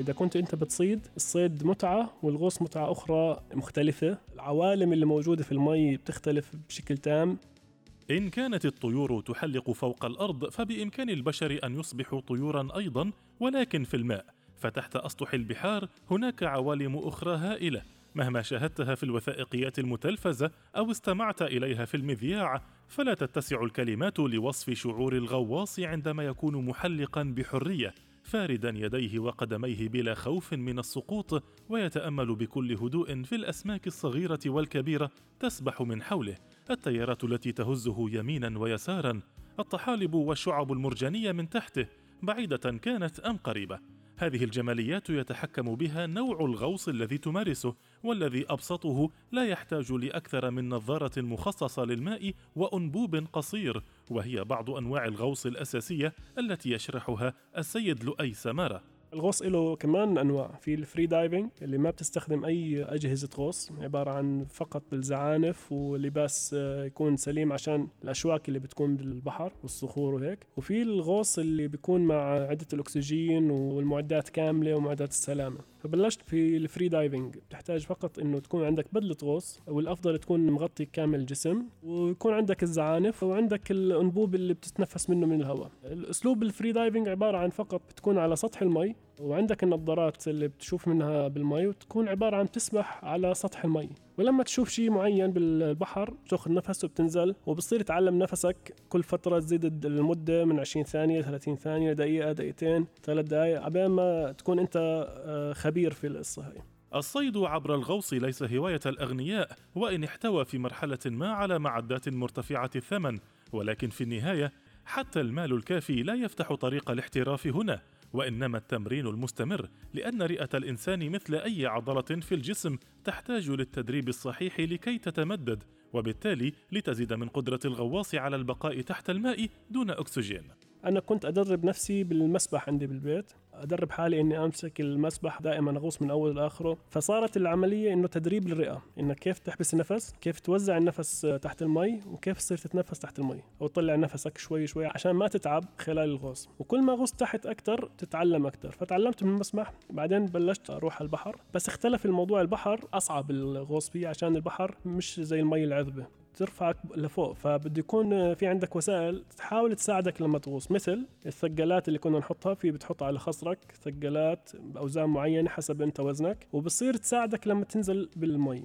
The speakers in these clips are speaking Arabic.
إذا كنت أنت بتصيد الصيد متعة والغوص متعة أخرى مختلفة. العوالم اللي موجودة في المي بتختلف بشكل تام. إن كانت الطيور تحلق فوق الأرض فبإمكان البشر أن يصبحوا طيورا أيضا ولكن في الماء. فتحت أسطح البحار هناك عوالم أخرى هائلة. مهما شاهدتها في الوثائقيات المتلفزة أو استمعت إليها في المذياع فلا تتسع الكلمات لوصف شعور الغواص عندما يكون محلقا بحرية. فاردا يديه وقدميه بلا خوف من السقوط ويتأمل بكل هدوء في الأسماك الصغيرة والكبيرة تسبح من حوله. التيارات التي تهزه يمينا ويسارا الطحالب والشعب المرجانية من تحته بعيدة كانت أم قريبة. هذه الجماليات يتحكم بها نوع الغوص الذي تمارسه والذي أبسطه لا يحتاج لأكثر من نظارة مخصصة للماء وأنبوب قصير وهي بعض أنواع الغوص الأساسية التي يشرحها السيد لؤي سمارة. الغوص له كمان أنواع. في ال free diving اللي ما بتستخدم أي أجهزة غوص عبارة عن فقط الزعانف ولباس آه، يكون سليم عشان الأشواك اللي بتكون بالبحر والصخور وهيك. وفي الغوص اللي بيكون مع عدة الأكسجين والمعدات كاملة ومعدات السلامة. فبلشت في ال free diving بتحتاج فقط إنه تكون عندك بدلة غوص والأفضل تكون مغطي كامل الجسم ويكون عندك الزعانف وعندك الأنبوب اللي بتتنفس منه من الهواء. الأسلوب ال free diving عبارة عن فقط بتكون على سطح المي وعندك النظارات اللي بتشوف منها بالمي وتكون عبارة عن تسبح على سطح المي. ولما تشوف شيء معين بالبحر بتأخذ نفس وبتنزل وبصير تعلم نفسك كل فترة تزيد المدة من 20 ثانية 30 ثانية دقيقة دقيقتين ثلاث دقائق عبين ما تكون أنت آه، خبير في القصة هاي. الصيد عبر الغوص ليس هواية الأغنياء وإن احتوى في مرحلة ما على معدات مرتفعة الثمن. ولكن في النهاية حتى المال الكافي لا يفتح طريق الاحتراف هنا. وإنما التمرين المستمر لأن رئة الإنسان مثل أي عضلة في الجسم تحتاج للتدريب الصحيح لكي تتمدد وبالتالي لتزيد من قدرة الغواص على البقاء تحت الماء دون أكسجين. أنا كنت أدرب نفسي بالمسبح عندي بالبيت. أدرب حالي إني أمسك المسبح دائما أغوص من اول لآخره. فصارت العملية إنه تدريب للرئه انك كيف تحبس النفس كيف توزع النفس تحت المي وكيف تصير تتنفس تحت المي أو تطلع نفسك شوي شوي عشان ما تتعب خلال الغوص. وكل ما غصت تحت أكثر تتعلم أكثر فتعلمت من المسبح. بعدين بلشت أروح على البحر. بس اختلف الموضوع البحر أصعب الغوص فيه عشان البحر مش زي المي العذبة. ترفعك لفوق. فبده يكون في عندك وسائل تحاول تساعدك لما تغوص. مثل الثقلات اللي كنا نحطها في بتحطها على خصرك ثقلات بأوزان معينة حسب أنت وزنك وبصير تساعدك لما تنزل بالمي.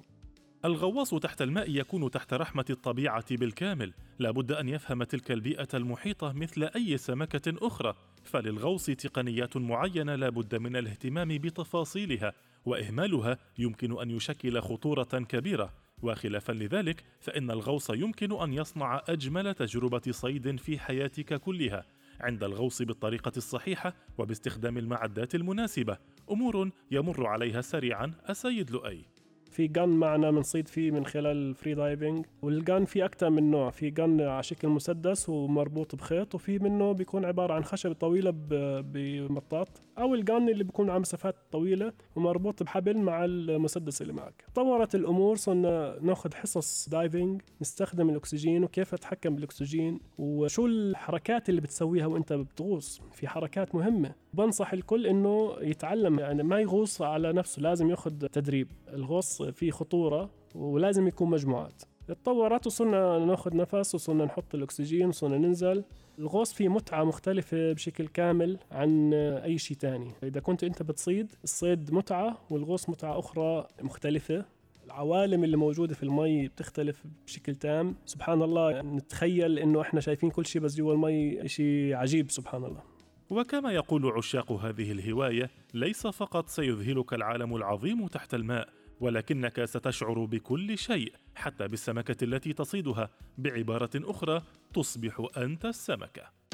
الغواص تحت الماء يكون تحت رحمة الطبيعة بالكامل، لابد أن يفهم تلك البيئة المحيطة مثل أي سمكة أخرى، فللغوص تقنيات معينة لابد من الاهتمام بتفاصيلها، وإهمالها يمكن أن يشكل خطورة كبيرة، وخلافا لذلك فإن الغوص يمكن أن يصنع أجمل تجربة صيد في حياتك كلها عند الغوص بالطريقة الصحيحة وباستخدام المعدات المناسبة. أمور يمر عليها سريعا السيد لؤي. في جن معنا بنصيد فيه من خلال ال free diving والجن في أكثر من نوع. في جن على شكل مسدس ومربوط بخيط وفي منه بيكون عبارة عن خشب طويلة بمطاط. أو ال gun اللي بيكون على مسافات طويلة ومربوط بحبل مع المسدس اللي معك. طورت الأمور صرنا ناخذ حصص diving نستخدم الأكسجين وكيف أتحكم بالأكسجين وشو الحركات اللي بتسويها وإنت بتغوص. في حركات مهمة. بنصح الكل إنه يتعلم يعني ما يغوص على نفسه لازم ياخذ تدريب. الغوص في خطورة ولازم يكون مجموعات. اتطورت وصرنا ناخذ نفس وصرنا نحط الأكسجين وصرنا ننزل. الغوص فيه متعة مختلفة بشكل كامل عن أي شيء تاني. إذا كنت أنت بتصيد الصيد متعة والغوص متعة أخرى مختلفة. العوالم اللي موجودة في المي بتختلف بشكل تام. سبحان الله نتخيل إنه إحنا شايفين كل شيء بس جوا المي شيء عجيب سبحان الله. وكما يقول عشاق هذه الهواية ليس فقط سيذهلك العالم العظيم تحت الماء ولكنك ستشعر بكل شيء حتى بالسمكة التي تصيدها بعبارة أخرى تصبح أنت السمكة.